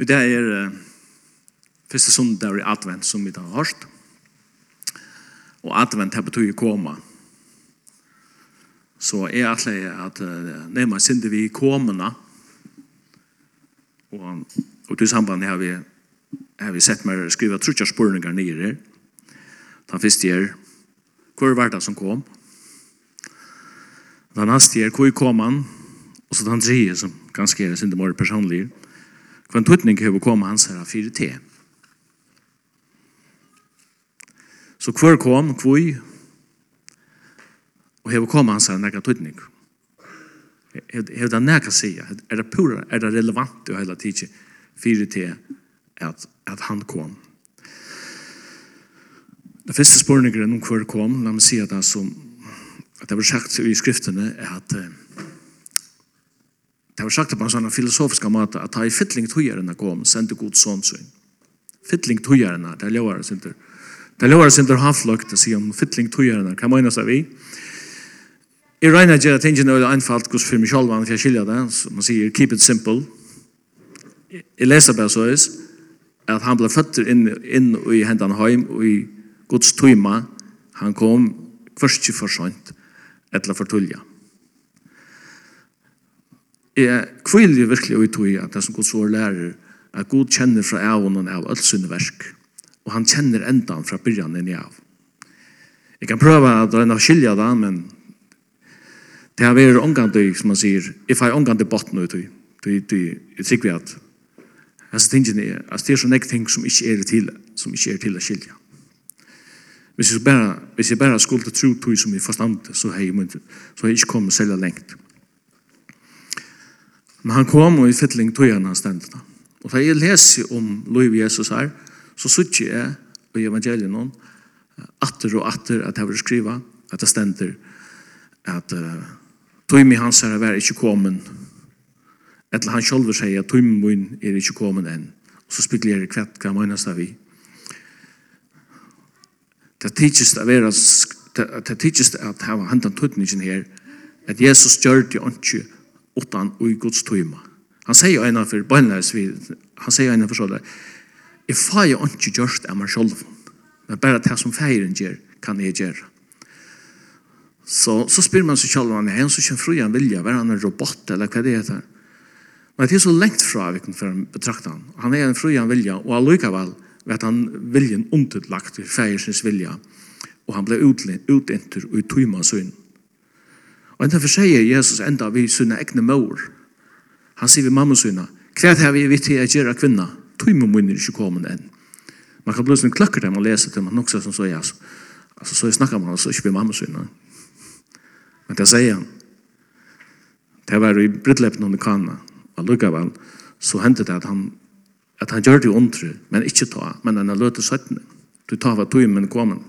Og det er uh, første sundag i advent som vi har hørt. Og advent har betyr koma. Så jeg alltid at uh, nema sindi vi komuna og, og til samband har vi har vi sett meg skriva trutja spurningar nere her. Den første er hvor var det som kom? Den neste er hvor kom han? Og så den tredje som ganske er sindi mer personlig Kvann tutning hever kom hans herra fyrir te. Så kvar kom, kvui, og hever kom hans herra nekka tutning. Hever det nekka sia, er det pura, er det relevant i hela tidsi fyrir te at, at han kom. Det første spurningeren om hvor kom, la meg si at det som at det var sagt i skriftene er at uh, Det var sagt på en sånn filosofisk måte at i fytling tøyerne kom, sendte god sånn sånn. Fytling tøyerne, det er løvare synder. Det er løvare synder havfløkt å si om fytling tøyerne, hva mener seg vi? I regner ikke at ingen er einfalt hos for meg selv, for jeg skiljer det, så man sier keep it simple. Jeg leser bare så is, at han ble født inn, inn i hendene heim, og i Guds tøyma, han kom først ikke for sånt, etla for tulja er kvillig virkelig ut i at det som Guds ord lærer, at Gud kjenner fra ævonen av alt sinne versk, og han kjenner endan fra byrjan inn i av. Jeg kan prøve at det er noe skilja da, men det har vært omgandøy, som man sier, if I omgandøy botten ut i, jeg sikker vi at Alltså tingen är att det är så näck ting som inte är till som inte är till att skilja. Hvis jag bara hvis jag bara skulle tro på som i förstand så har jag inte så har jag. Men han kom og i fytling tog han hans stendene. Og da jeg leser om Louis Jesus her, så sier jeg i evangelien noen atter og atter at jeg vil skriva at det stender at uh, tog mi hans her er ikke kommet eller han selv sier at tog min er ikke kommet enn. Og så spekulerer jeg kvett hva menes det vi. Det tidses at være det tidsest det at hava hentan tøtningen her at Jesus gjør det ikke utan og i Guds tøyma. Han sier jo ena for bønnes, han sier jo ena for sånn, jeg feier ikke gjørst av meg selv, men bare det som feiren gjør, kan jeg gjøre. Så, så spyr man seg selv, han er en som kjenner fru han vilja, hver han en robot, eller hva det heter. Men det er så lengt fra vi kan betrakte han. Han er en fru han vilja, og allikevel vet han viljen underlagt til feiersens vilja, og han ble utlintur og i tøyma sønnen. Og enda derfor sier Jesus enda vi sunne egne mor. Han sier vi mamma sunne, hva har vi vitt til å gjøre kvinna? Tøyme munner ikke kommet enn. Man kan plutselig klakker dem og lese til man noksa som så er, altså, altså, så snakker man altså ikke vi mamma sunne. Men det sier han. Det var i brittleppen under kanna, og lukkavel, så hendte det at han at han gjør det ondre, men ikke ta, men han har løtet søttene. Du tar hva tog, men kommer.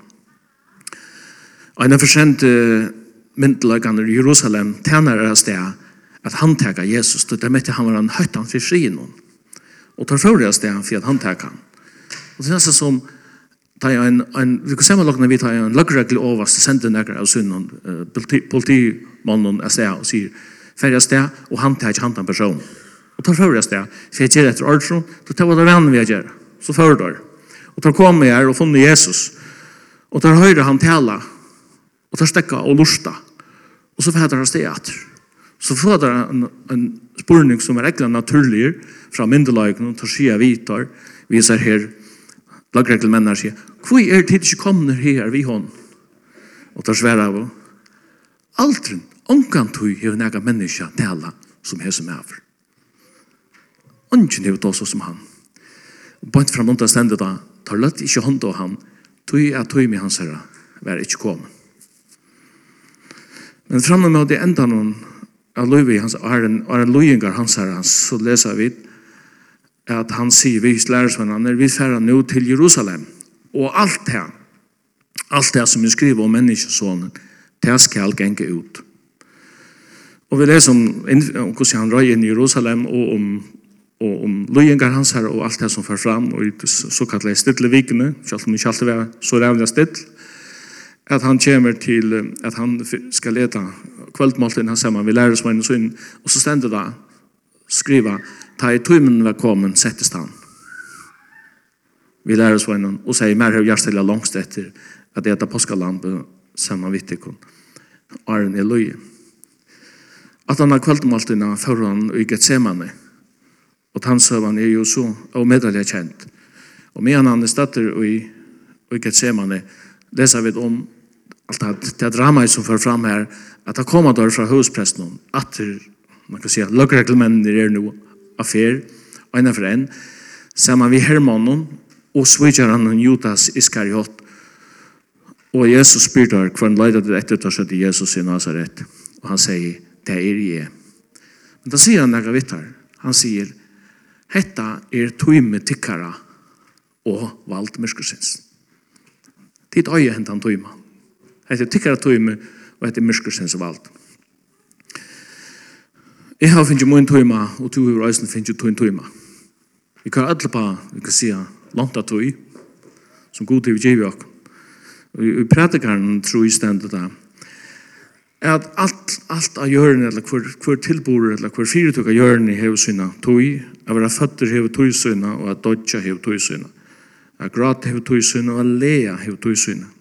Og han har forsendt uh, myndelagene i Jerusalem tjener er sted at han tega Jesus. Det er mette han var en høytan for frien. Og tar for av sted for at han tega han. Og det er nesten som ta en, en, vi kan se med lukkene vi tar en lagregel over så sender nekker av synden uh, politimannen er sted og sier færre av sted og han tega han den personen. Og tar for av sted for jeg gjør etter ordre så tar det vann vi gjør så fører Og tar kommer jeg her og funnet Jesus og tar høyre han tala og tar stekka og lusta Og så fæder han steg etter. Så får han en, en spurning som er ekla naturlig fra myndelagene, tar skia vitar, viser her, lagregler menn sier, hvor er tid ikke kommer her vi hånd? Og tar sværa av, aldrin, omkantøy hever nega menneska tala som hese som over. Ongen hever tås som han. Bant fram undan stendet da, tar løtt ikke hånd av han, tøy er tui med hans herra, vær ikke kommet. Men framme med det enda noen av Løyvi, hans Arjen, Arjen Løyingar, hans her, hans, så leser vi at han sier, vi lærersvennene, vi færer nå til Jerusalem. Og alt det, alt det som vi skriver om menneskesånen, det skal genge ut. Og vi leser om, om hvordan han røy inn i Jerusalem, og om og om løyengar hans her og alt det som fører fram og i såkallet stille vikene, selv om det ikke alltid var så rævlig still, at han kommer til at han skal leta kveldmåltiden han sammen vi lærer oss og og så stender det skriva ta i tøymen var kommet settes han vi lærer oss og sier mer har hjertelig langst etter at det er påskalampe sammen vittikon arn Arne er løye at han har kveldmåltiden før han i Getsemane. Og tannsøvan er jo så og meddelig kjent og med han han er stater og i og i Gethsemane leser vi om allt det det drama som för fram här att det kommer då från huspresten att man kan säga lagreglementen är nu affär en av en. Samman vid Hermannen och svigeran Judas Iskariot. Och Jesus spyr kvar en det efter att sätta Jesus i Nazaret? Och han säger det är det men då säger han några vittar han säger hetta är tøyme tikkara och vald myrskusins Tid øye hentan tøyman. Hette tikkara tøyme, og hette myrskursens vald. Jeg har finnst mun tøyma, og du har eisen finnst tøyn tøyma. Vi kan alle på, vi kan sia, langt av tøy, som god til vi gjevi ok. Og i prædikaren tror jeg stendet det, at alt, alt av hjørne, eller hver, hver tilbore, eller hver fyrirtøk av hjørne hever syna tøy, at vera føtter hever tøy syna, og at dodja hever tøy syna, at grat hever tøy syna, og at lea hever tøy syna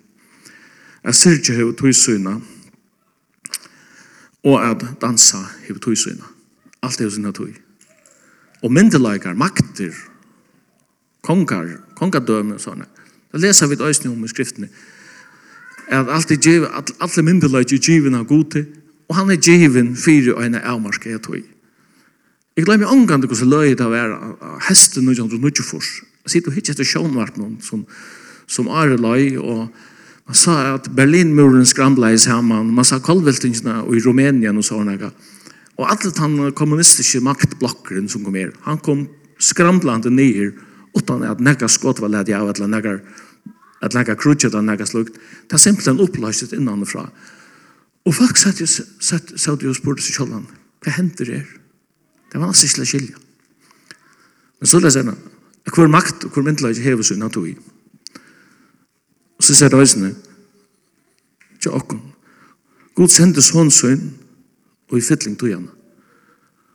at syrkje hever tøysyna, og at dansa hever tøysyna. Alt hever sinna tøy. Og myndelagar, makter, kongar, kongadøme og sånne. Da leser vi et om i skriftene, at alt er giv, at alle myndelagar er givin av gode, og han er givin fyrir og en avmarska er tøy. Jeg glemmer omgang til hvordan løy det var hesten 1924. Jeg sitter og hittir etter sjånvart noen som, som are løy, og Man sa at Berlinmuren skrambla i saman, man sa kolveltingsna i Rumänien og sånne. Og alle den kommunistiske maktblokkeren som kom her, han kom skramblande nyer utan at nekka skott var ledig av, eller nekka, at nekka krutjet av nekka slukt. Det er simpelthen oppløst innanfra. Og folk satt jo, satt, satt jo og spurte seg selv, hva hender her? Det var nesten ikke skilja. Men så leser jeg, hver makt og hver myndelag hever sin natur i. Og så sier det veisene, ikke åkken. God sendte sånn sønn, og i fytling tog han.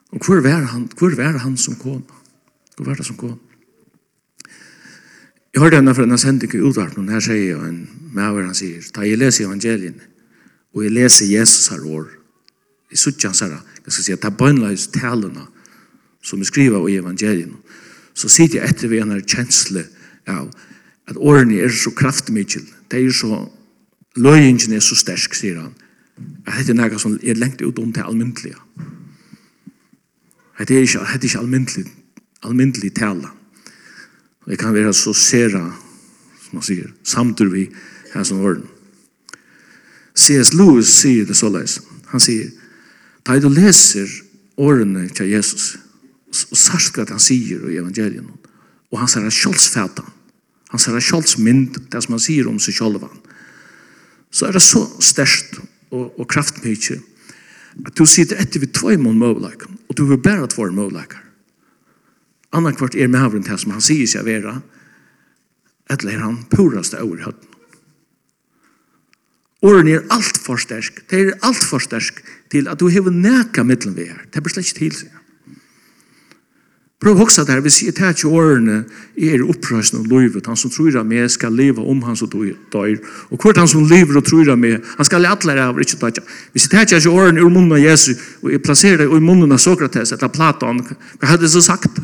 Og hvor var han, hvor var han som kom? Hvor var det som kom? Jeg hørte henne fra denne sendingen i utvarten, og her sier jeg en maver han sier, da jeg leser evangelien, og jeg leser Jesus her år, i suttjans her, jeg skal si, ta bøgnleis talene, som er skrivet i evangelien, så sitter jeg etter ved en kjensle av, ja, at årene er så kraftmikkel, det er så, løyingen er så sterk, sier han, at dette er noe som er lengt ut om til almyndelige. Det er ikke, det er ikke almyndelig, almyndelig tale. Og jeg kan være så sera, som man sier, samtidig vi her som åren. C.S. Lewis sier det så leis. Han sier, da du leser årene til Jesus, og sørst at han sier i evangelien, og han sier at kjølsfætan, hans herre kjoldsmynd, det som han sier om seg kjolvan, så er det så størst og, og kraftmykje at du sitter etter vi tvoi mån møvleikon, og du vil bæra tvoi møvleikar. Anna kvart er mævren til som han sier seg vera, eller er han puraste over høtten. Åren er alt for stersk, det er alt for stersk til at du hever næka middelen vi er, det er slett ikke til seg. Prøv hoksa der, hvis jeg tar ikke årene, jeg er opprøsende og livet. Han som tror av meg skal leve om han som dør. Og hvert han som lever og tror av meg, han skal alle lære av, ikke tar Hvis jeg tar ikke årene ur munnen av Jesu, og jeg plasserer det i munnen av Sokrates, etter Platon, hva hadde jeg så sagt?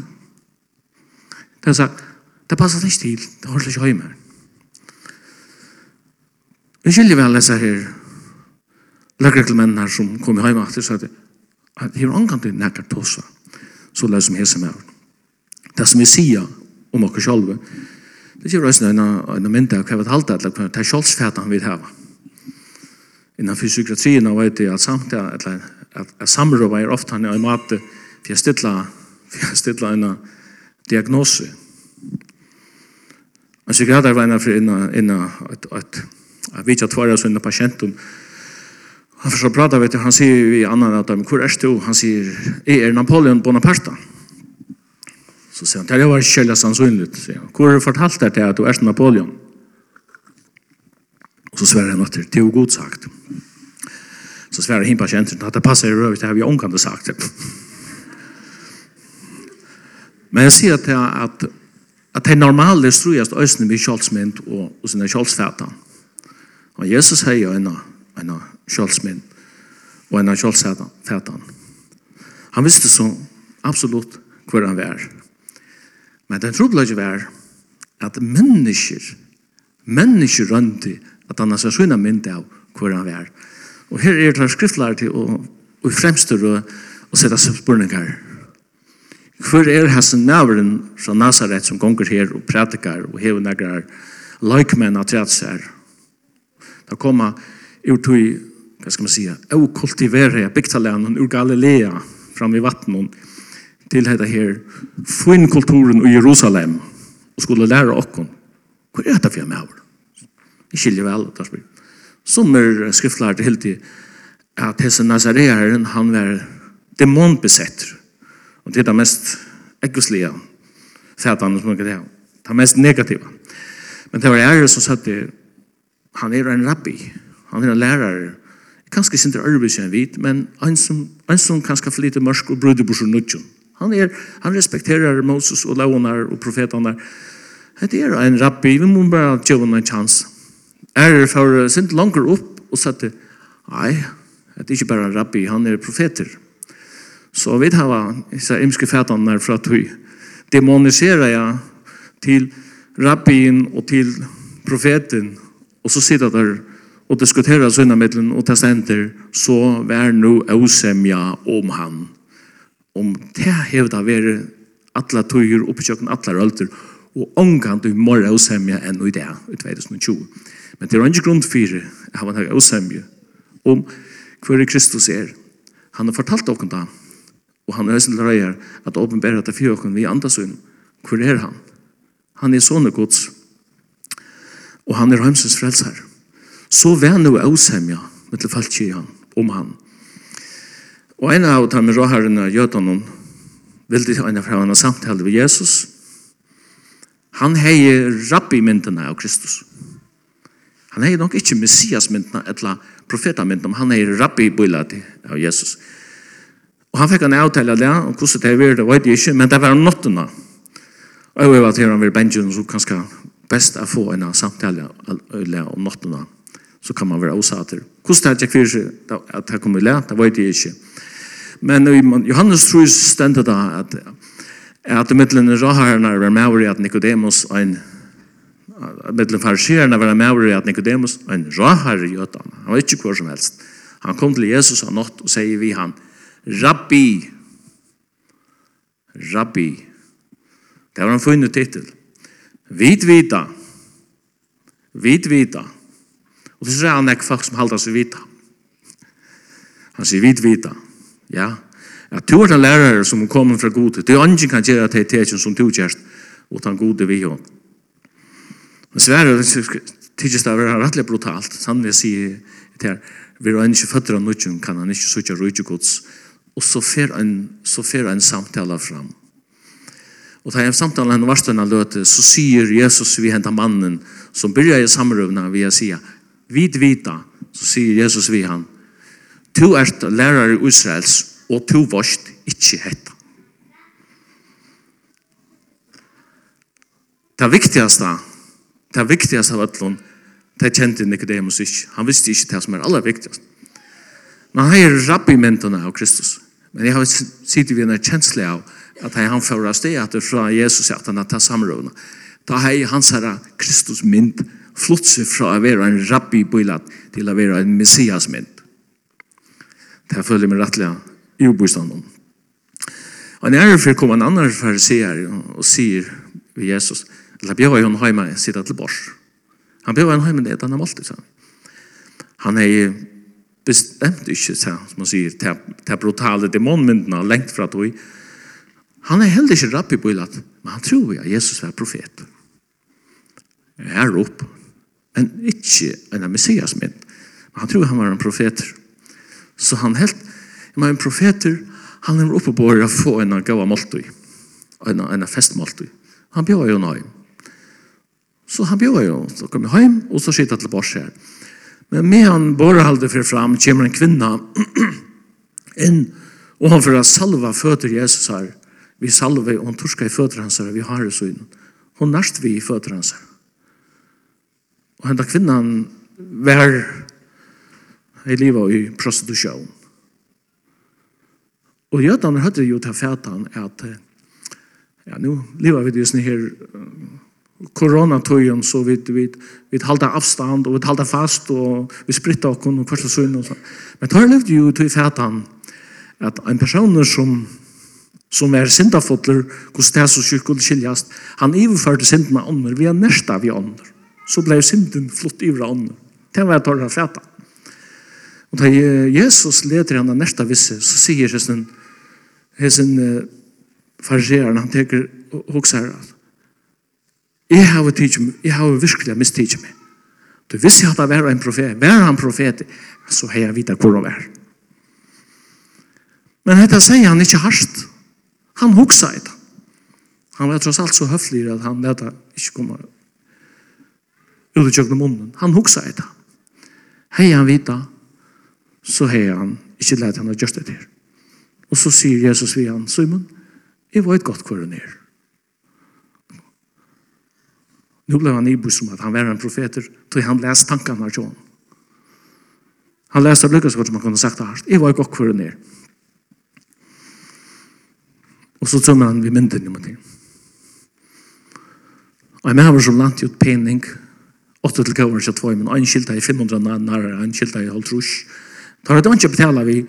Det er sagt, det passer ikke til, det holder ikke høy mer. Jeg skiljer vel disse her lagrekelmennene som kom i høymer, at de har omgang til nærkert tosset så lär som hese med. Det som vi sier om oss själva, det gjør oss en, en mynd av hva vi halte at det er kjolsfæta han vil heva. Innan fysiokratrien har vært at samtidig at, at, at samråd er ofte han er i mat for å stille, for å stille en diagnose. En psykiater var innan, innan, innan, innan, innan, innan, innan, innan, innan, innan, Han försöker prata vet du, han säger vi i annan att men hur är du? Han säger, är er Napoleon Bonaparte? Så sier han, det var källan sannsynligt. Hvor har du fortalt dig til att du är Napoleon? Och så sverre han åter, det är god sagt. Så sverre han på tjänsten att det passar i røv, det har vi omkant sagt. Men jag ser att det är det normala strujast ösnen vid kjolsmynd och, och sina kjolsfätan. Och Jesus säger en, en sjálfsminn og en sjálfsfætan. Han visste så absolutt hvor han var. Men den trodde var at mennesker, mennesker rønte at han har sånne mynd av hvor han var. Og her er det skriftlærer til å, og fremstå og sette spørninger. Hvor er hans nævren fra Nazaret som gonger her og prædikar og hever negrar løykmenn av trætsær? Da kommer ur i vad ska man säga, kultivere bygtalænen ur Galilea fram vid vattnen till her, här finkulturen i Jerusalem og skulle lära oss vad är det för med? Vi skiljer vel, da spyr. Som er skriftlärare till helt at att hese Nazarearen han var demonbesätt och det är det mest äggosliga fätan som man kan säga det mest negativa men det var ære som sa at han är en rabbi. Han är en lärare kanskje sin det arbeid enn vit, men en som, en som kanskje flyter mørk og bruder på sin Han, er, han respekterer Moses og launar og profetene. Det er en rabbi, vi må bare gjøre en chans. Er for sint langer opp og satte, nei, det er ikke bare en rabbi, han er profeter. Så vi har disse imske fætene fra tøy. Demoniserer jeg til rabbin og til profeten, og så sitter der og diskutera sina mittlen og ta så vær nu osemja om han om det hevda vere alla tøyer oppkjøkken alla rølter og omgant du morra osemja enn i det i 2020 men det er ikke grunn for at han har osemja om hver Kristus er. Han har fortalt okken da og han er til røyer at åpenbæra til fyrir okken vi andasyn hver er han han er sånne gods og han er heimsens frelsar Så vær nu avsemja falt falskja om han. Og en av dem råherrene jødene ville til en fra henne samtale med Jesus. Han heier rabbi-myndene av Kristus. Han heier nok ikke messias-myndene eller profeta-myndene, han heier rabbi-bøylade av Jesus. Og han fikk en avtale av det, og hvordan det var, det vet jeg ikke, men det var nottene. Og jeg vet at han var Benjamin, så kanskje best å få en samtale om nottene. Og så kan man være osater. Kost hade jag kvar at det kommer lärt, det vet jeg ikke. Men Johannes tror stendet da at at det av raharna var Mauri at Nicodemus en mitten farsierna var Mauri at Nicodemus en rahar jötan. Han var ikke hvor som helst. Han kom til Jesus en nått og sier vi han Rabbi Rabbi Det var en funnet titel. Vit vita. Vit vita. Og så sier han ikke folk som halda seg vita. Han sier vit vita. Ja. Ja, to er den lærere som kommer fra gode. Det er ingen kan gjøre til som to kjærst, og den gode vi jo. Men sverre, tidligst av er rettelig brutalt. Han vil si til her, vi er ikke føtter av noe, kan han ikke søke rydde gods. Og så fer en, så fer en samtale fram. Og da jeg samtalen henne varstene løte, så sier Jesus vi hentet mannen som byrja i samrøvna ved å si, vid vita, så sier Jesus vi han, «Tu ert lærare Israels, og tu varst ikkje hetta. Det viktigaste, det viktigaste av ætlån, det kjente Nicodemus ikkje. Han visste ikkje det som er aller viktigast. Men han er rabbi-mentene av Kristus. Men jeg har sittet ved en kjensle av at han fører sted at det fra Jesus at han har tatt samrådene. Da har hans herre Kristus mynd flott seg fra å være en rabbi bilat til å være en messiasmynd. Det her følger meg rettelig i obostand om. Og en ære for kom en annan fariseer og sier ved Jesus, la bjøy hon heima sitte til bors. Han bjøy hon heima det han har målt, det. han. Er bestemt ikke, sa, som han sier, til brutale demonmyndene lengt fra tog. Han er heller ikke rabbi bilat, men han tror at Jesus var profet. Jeg er opp, men ikke en messias min. Men han tror han var en profeter. Så han helt, jeg var en profeter, han er oppe på å få en gav måltøy, en, en festmåltøy. Han bjør jo nøy. Så han bjør jo, så kom jeg hjem, og så skjedde til bors her. Men med han bare halde for fram, kommer en kvinna inn, og han for å salva føtter Jesus her. Vi salve, og han torska i føtter hans her, vi har det så inn. Hon nærst vi i føtter hans her. Og henda kvinnan var i livet i prostitusjon. Og jødene hadde jo til fætan at ja, nå lever vi det her koronatøyen, så vi, vi, vi halda avstand, og vi halda fast, og vi spritta okken, og kvart og sånn. og sånn. Men tar levde jo til fætan at en person som som er syndafotler, hvordan det er så sjukkul skiljast, han iverførte syndene ånder, vi er nærsta vi ånder så ble synden flott ivra ånden. Det var jeg tar av fæta. Og da Jesus leder henne nærta visse, så sier hessen, hessen uh, fariseren, han teker og hokser her, jeg har tidsom, jeg har virkelig mistidsom meg. Du visste at det var en profet, var han profet, så har jeg vite hvor han var. Men dette sier han ikke hardt. Han hoksa i det. Han var tross alt så høflig at han vet ikke kommer ut i kjøkken munnen. Han hoksa i det. Hei han vita, så hei han, ikke leit han å gjøre det til. Og så sier Jesus vi han, Simon, jeg var et godt kvar han er. Nå ble han ibus som at han var en profeter, tog han lest tankene av John. Han leste av Lukas, som han kunne sagt det her. Jeg var et godt kvar han er. Og så tømmer han vi mynden om det. Og jeg mener som landet ut pening, åtta til kvar så två men en skilta i 500 nära en skilta i halvtrusch. Tar det inte betala vi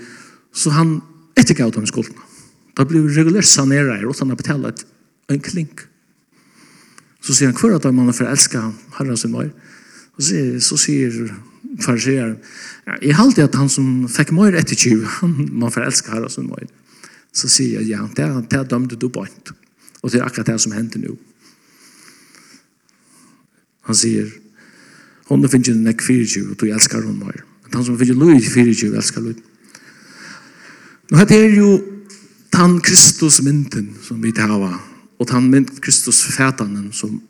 så han etter gav dem skulden. Da blir regulært sanera her, og han har betalt en klink. Så sier han, hver at man er forelska herre sin mor? Så sier fariseren, ja, jeg halte at han som fikk mor etter 20, han man forelska herre sin mor. Så sier jeg, ja, det, det dømte du bort. Og det er akkurat det som hender nå. Han sier, Hun finner ikke nek 24, og du elsker hun mer. Men han som finner Lui 24, elsker Lui. Nå hette er jo tann Kristus-mynden som vi tava, og tann mynd Kristus-fætanen som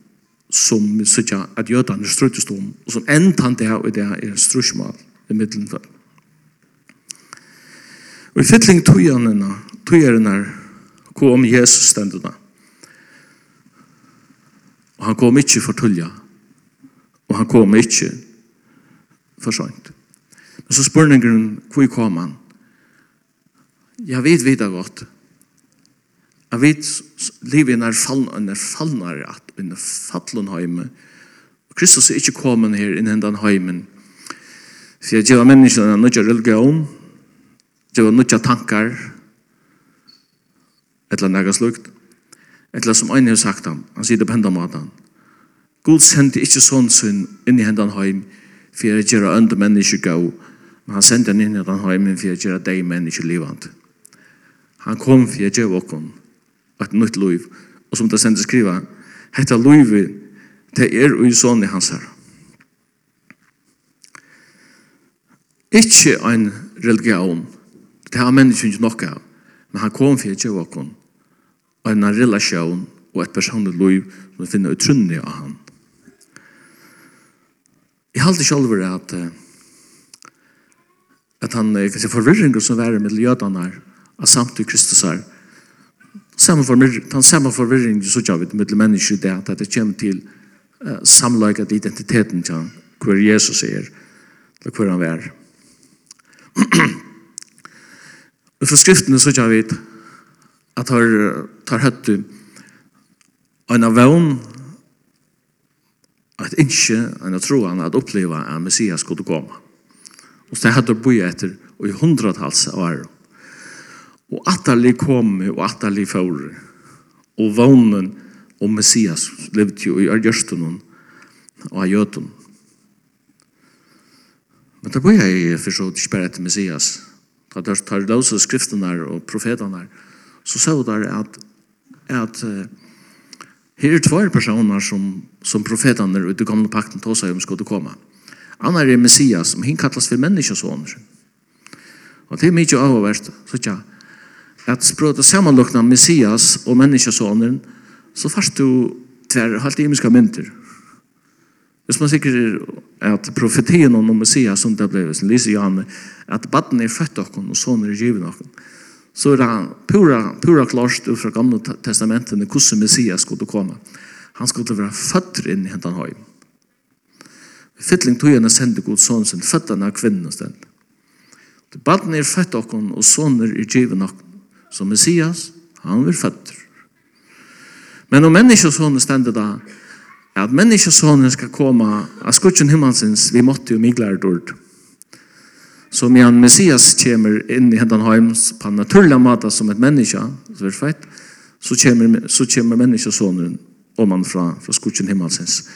som vi sykja at jødan er struttest om, og som enn tann det og det er strusmål i middelen for. Og i fytling tøyene, tøyene kom Jesus stendene. Og han kom ikke for tølja, og han kom ikke for sånt. Men så spørningen, hvor kom han? Jeg vet videre godt. Jeg vet livet er fallen er at under fallen heime. Kristus er ikke kommet her innen den heimen. Så jeg gjør menneskene nødt religion, gjør nødt til tanker, et eller annet slukt. Et eller annet som en har sagt ham. Han sier det på hendene måten. God sendte ikke sånn sin inn i hendene heim, for jeg gjør andre mennesker gå, men han sendte han inn i hendene heim, for jeg gjør deg mennesker livet. Han kom for jeg gjør åkken, et nytt liv, og som det sendte skriva, hette livet, til er og i sånne hans her. Ikke en religion, det har mennesker ikke nok av, men han kom for jeg gjør åkken, og en relasjon, og et personlig liv, som finner utrunnig av han. Jeg halte selv at at han kan si forvirringer som var med jødene av samtidig Kristus her samme forvirring den samme forvirring så gjør vi det med mennesker det at det kommer til uh, samlaget identiteten til han hvor Jesus er eller hvor han er. og for skriftene så gjør vi at har, tar høtt en av vevn at ikke en troan, at oppleva at Messias skulle komme. Og så hadde de bøy etter og i hundratals av ære. Og atterlig kom og atterlig fåre. Og vånen og Messias levde jo i ærgjørsten og av. Men det bøy jeg for så ikke bare etter Messias. Da de tar løse skriftene og profetene, så sa de at, at, at Her er tvær personer som, som profetene i det gamle pakten tog seg om skulle komme. Anna er Messias, som hin kallas for menneskesåner. Og det er mye avhåverst, så tja, at språta samanlukna Messias og menneskesåneren, så fast du tver halvt imiska mynter. Hvis man sikker er at profetien om Messias, som det ble, som Lise Johanne, at baden er født okken og sånne er givet okken så er det pura, pura klart ut fra gamle testamentene hvordan Messias skulle komme. Han skulle være født inn i hentan høy. Fittling tog henne sende god sånn sin, født henne av kvinnen sted. Det baden er født okken, og sånn er i givet okken. Så Messias, han er født. Men om menneskesånen stendet da, at menneskesånen skal komme av skutjen himmelsens, vi måtte jo miglere dårlig. Så medan Messias kommer inn i hendan heims på en naturlig måte som et menneske, så er det så kommer, så kommer människosonen om han fra, fra skutsen himmelsens.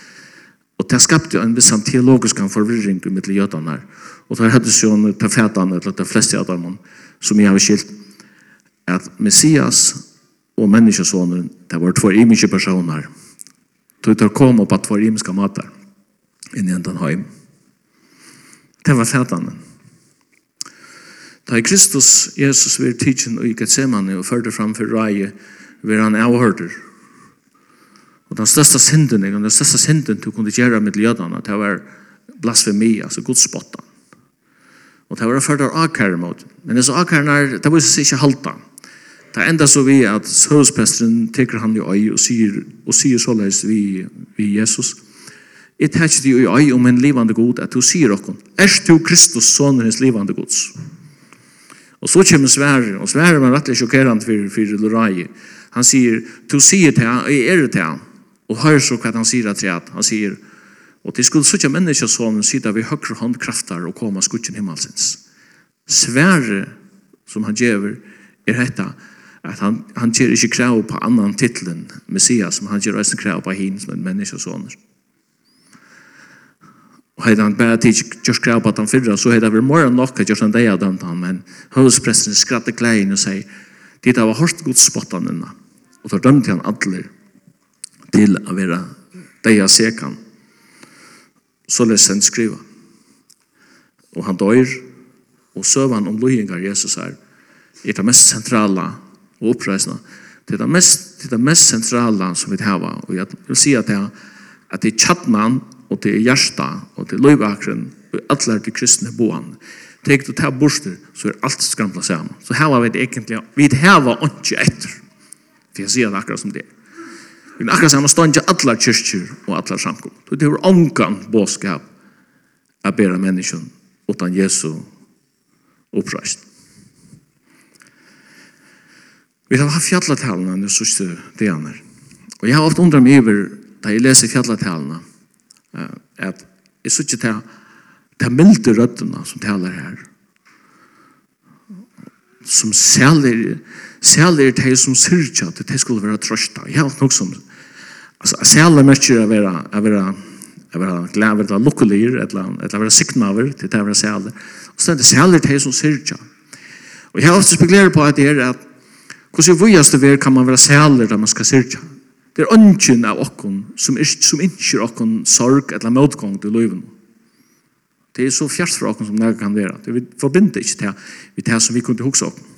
Og det skapte en viss teologisk förvirring i mitt her. Og det hadde jo en profetan, eller de fleste av dem, som jeg har skilt, at Messias og människosonen, det var två imiske personer. De tar kom på två imiske matar inn i den heim. Det var fätanen. Da Kristus Jesus vil tidsen og i Gethsemane og førte fram for rei vil han avhørter. Og den største synden, den største synden du kunne gjøre med jødene, det var blasfemi, altså godspotten. Og det var ført av akkære mot. Men disse akkæren er, det var ikke halta. Det enda så vi at søvspesteren teker han i øy og sier, og sier såleis vi, vi Jesus. Jeg teker i øy om en livande god at du sier okkon, er du Kristus, sonen hans livande gods? Og så kommer Sverre, og Sverre var rettelig sjokkerende for, for Lorai. Han sier, du sier til han, jeg er det til han, og hør så hva han sier til han. Han sier, og til skulle sånne mennesker som sitter ved høyre håndkrafter og kommer skutjen himmelsens. Sverre, som han gjør, er dette, at han, han gjør ikke krav på annan titlen, Messias, men han gjør også krav på hin som en menneske og sånne. Og hade han bare tid just krav på den förra så hade han vært mer nok nog att just den där dömt han men huspressen skrattade klein och säger det var hårt gott spottan innan. Och då dömde han å være att vara där sekan. Så läs han skriva. Og han dör och sövan om lojengar Jesus är är det mest sentrala og upprösna. Det är det mest, det är det mest sentrala som vi har. og jeg vil si at det er, at det er tjattnan og til hjärsta og til løyvakren og alle er til kristne boan tek du ta borster så er alt skramla saman. Så her var vi egentlig vi hava ikke etter for jeg sier det akkurat som det vi er akkurat saman stånd ikke alle kyrkjer og alle samkom så det er ongan båskap av bedre menneskjon utan Jesu oppreist Vi har haft fjallatalene nu sørste det andre. Og jeg har ofte undret meg over da jeg leser fjallatalene at jeg synes ikke til de milde røddene som taler her. Som særlig særlig de som syrja at de skulle være trøsta. Jeg har nok som altså, særlig merker å være å være å være glad eller lukkelig eller å være signaver til det å være særlig og så er det særlig de som syrja og jeg har ofte spekulerer på at det er at hvordan vi er kan man være særlig der man skal syrja Det er ønsken av okken som, er, som ikke okken sorg eller motgång til løyven. Det er så fjert fra okken som det kan være. Det vi forbinder ikke til, til det som vi kunne huske okken.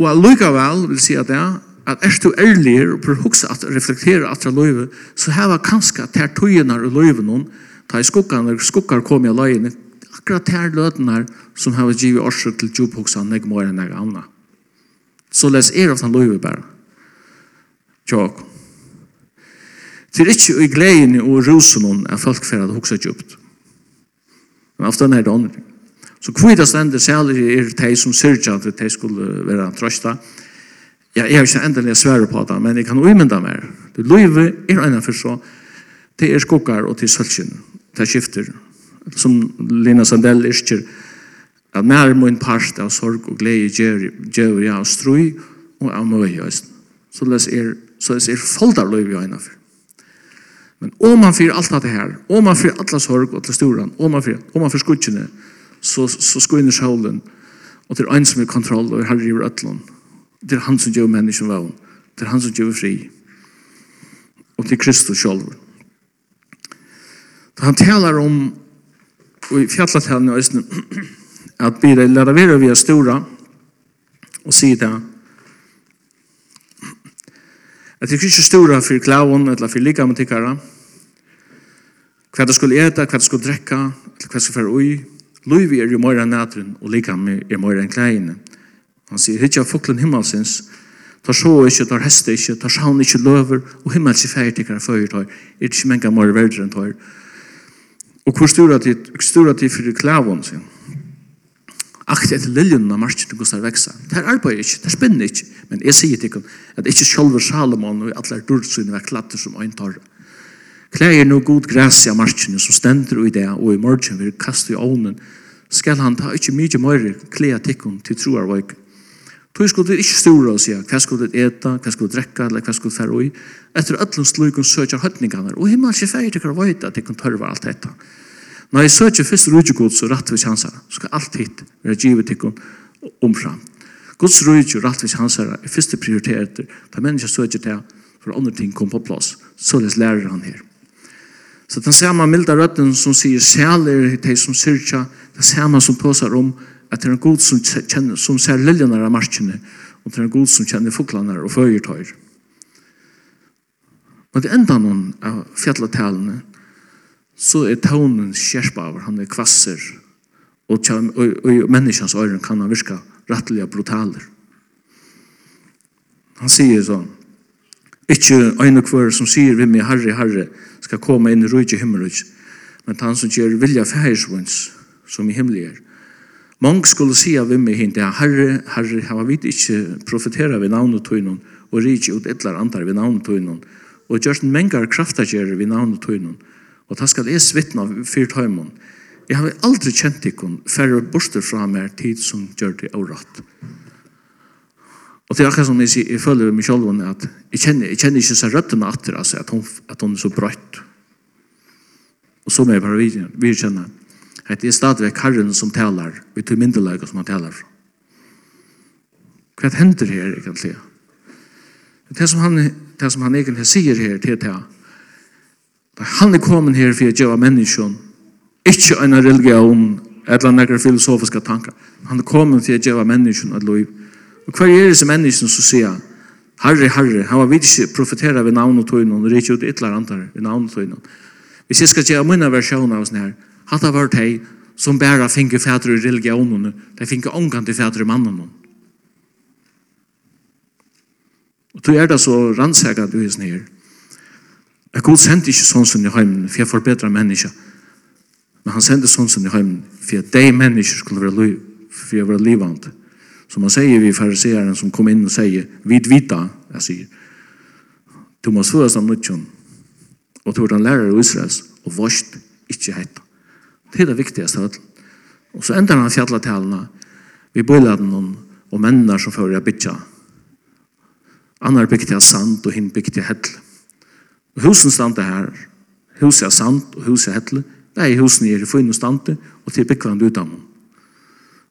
Og allikevel vil si at det at er du ærlig og prøver hukse at reflektere at løyve, så heva kanskje at ter tøyenar og løyve noen, ta i skukkene, når skukkar kom i løyene, akkurat ter løtenar som har givet årsøk til djuphuxa ikke mer enn jeg anna. Så les er av den løyve bare tjåk. Det er ikke i gleden og rusen er folk for at hukse djupt. Men ofte er det andre. Så kvita stender særlig er de som syrja at de skulle være trøsta. Ja, jeg har ikke endelig svære på det, men jeg kan uimynda mer. Det løyve er ennå for så, det er skokkar og til sølsyn, det er skifter, som Lina Sandell isker, at mer må en part av sorg og glede gjør jeg av strøy og av møy. Så det er så det ser foldar løyv i øynene for. Men om man fyrer alt det her, om man fyrer alle sorg og til storan, om man fyrer, om man fyrer skudsjene, så, så skuiner sjålen, og det er en som er kontroll, og herre i øtlån. Det er han som gjør mennesken vavn. Det er han som gjør fri. Og til Kristus sjålver. Da han taler om, og i fjallatelen i Østene, at bidra lærer vi å være stora, og sier det, At det er ikke stora for klaven, eller for lika med tikkara. Hva det skulle eta, hva det skulle drekka, eller hva det skulle fære ui. Løyvi er jo møyre enn nætren, og lika med er møyre enn klæine. Han sier, hitja foklen himmelsins, tar så ikkje, tar heste ikkje, tar sjån ikkje løver, og himmels i fære tikkara fyrir tar, er ikkje menga møyre verder enn tar. Og hvor stura tid, stura tid fyrir klaven sin akkurat etter liljen av marsjen til Gustav Veksa. Det er arbeid ikke, det spinner ikke. Men jeg sier til dem at ikke selv Salomon og alle dørsynene var klatter som øyn tar. Klæger noe god græs i marsjen som stender i det, og i morgen vil kaste i ovnen, skal han ta ikke mye mer klæger tikkene til troer og ikke. Tog skulle du ikke stora og sier hva skulle eta, hva skulle drekka, eller hva skulle du fære i. Etter ødlens løyken søker høytningene, og himmelske feir til hva veita, til kun tørva alt dette. Når jeg søker først rujegod, så rett vi kjanser. Så skal alt hit være givet til omfram. Guds rujegod og rett vi kjanser er første prioriteter. Da mennesker søker til for andre ting kom på plass. Så Således lærer han her. Så den samme milda røtten som sier særlig til de som syrkja, den samme som tåsar om at det er en god som, kjenner, som ser liljene av marskene, og det er en god som kjenner foklene og føyertøyer. Men det enda noen av fjalletalene, så er tånen skjerpaver, han er kvasser, og, og, og, og menneskens øyren kan han virka rattelig brutaler. Han sier sånn, Ikke øyne kvar som sier vi med Herre, Herre, skal komme inn i rujtje himmelutj, men han som gjør vilja fæhersvunns, som i himmelig er. Mange skulle si av vi med hint, Herre, Herre, har vi ikke profetera vi navnet tøynon, og rikje ut etlar andar vi navnet tøynon, og gjørst mengar kraftagjere vi navnet tøynon, Og det skal jeg svittne av fyrt høymon. Jeg har aldri kjent ikon færre borster fra meg tid som gjør det og rett. Og det er akkurat som jeg sier, jeg føler meg selv at jeg kjenner, jeg kjenner ikke så røttene atter, altså, at hun, at hun er så brøtt. Og så må jeg bare kjenner. at det er stadigvæk herren som taler, vi tog mindelaget som han taler fra. Hva hender her egentlig? Det som han, det som han egentlig sier her til til Han er kommet her for å gjøre menneskene. Ikke en religion eller noen filosofiske tanker. Han er kommet for å gjøre menneskene et liv. Og hver er disse menneskene som sier, Herre, Herre, han var vidt ikke profetera ved navn og tøyne, og det ut et eller annet ved navn og tøyne. Hvis jeg skal gjøre mine versjoner av sånne her, hadde av hvert hei, som bare finner fædre i religionene, de finner omgang til fædre i mannen. Og tog er det så rannsaker du er sånn her. Jeg god sendte ikke sånn som i heimen for jeg forbedrer mennesker. Men han sendte sånn som i heimen for at de mennesker skulle være, liv, for jeg var livende. Som han sier vi fariseeren som kom inn og sier, vid vita, jeg sier, du må svøres av nødtjen, og du er en lærer i Israels, og vorst ikke heit. Det er det viktigste av Og så ender han fjalletalene, vi bøyler noen, og mennene som fører bytja. Annar bygde av sand, og hinn bygde av hedle. Og Husen stande her. Huset er sant, og huset er hettle. Det er husen er i finn og stande, og til byggvandet av dem.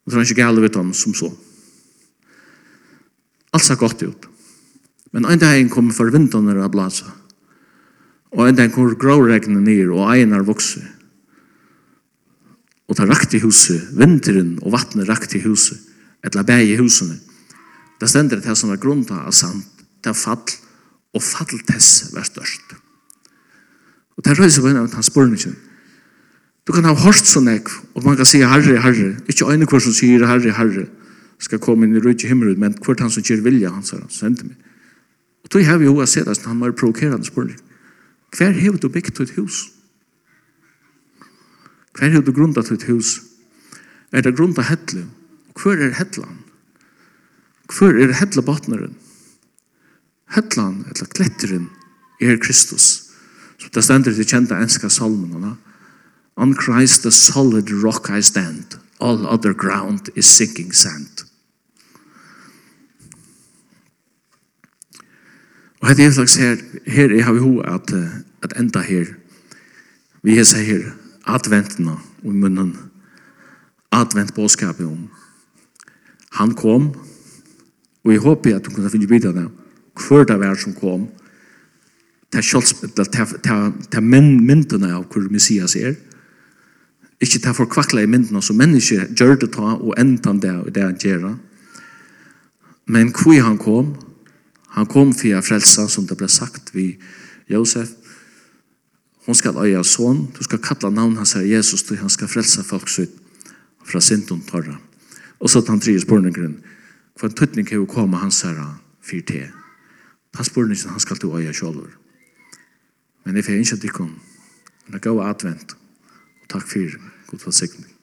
Og det er ikke gale ved dem som så. Alt ser godt ut. Men en dag kom for vinterne av blasa. Og en dag kom gråregnet ned, og egen er vokser. Og det rakt i huset, vinteren og vattnet rakt i huset, etla bæg i husene. Det stender til som er grunnt av sant, det er fall, og fattel tess var størst. Og det er røyse på at han spør spørningen. Du kan ha hørt sånn ek, og man kan si herre, herre. Ikke øyne hver som sier herre, herre, skal komme inn i røy til himmelen, men hvert han som gjør vilja, han sier, han sendte meg. Og tog har vi jo se det, han var provokerende spørning. Hver har du bygd et hus? Hver har du grunda et hus? Er det grunda hettle? Hver er hetlan? Hver er hetla botneren? hettlan eller kletteren, er Kristus. Så det stender til kjente enska salmene. On Christ the solid rock I stand. All other ground is sinking sand. Og hette er slags her, her er vi ho at, at enda her. Vi er seg her adventene og i munnen. Advent påskapet om. Han kom, og jeg håper at du kunne finne bidra det hver det var som kom, ta ta myndene av hvor Messias er, ikke ta for kvakla i myndene som mennesker gjør det ta og enda det og det han gjør. Men hvor han kom, han kom for å frelse, som det ble sagt ved Josef, hon skal øye son, du skal kalla navn hans her Jesus, du han skal frelse folk sitt fra sintun torra. Og så tar han tre spørningren, hva en tøtning kan jo komme hans her fyrt til. Han spør ikke, han skal til øye selv. Men jeg får ikke at de kom. Men det går advent. Og takk for. God for.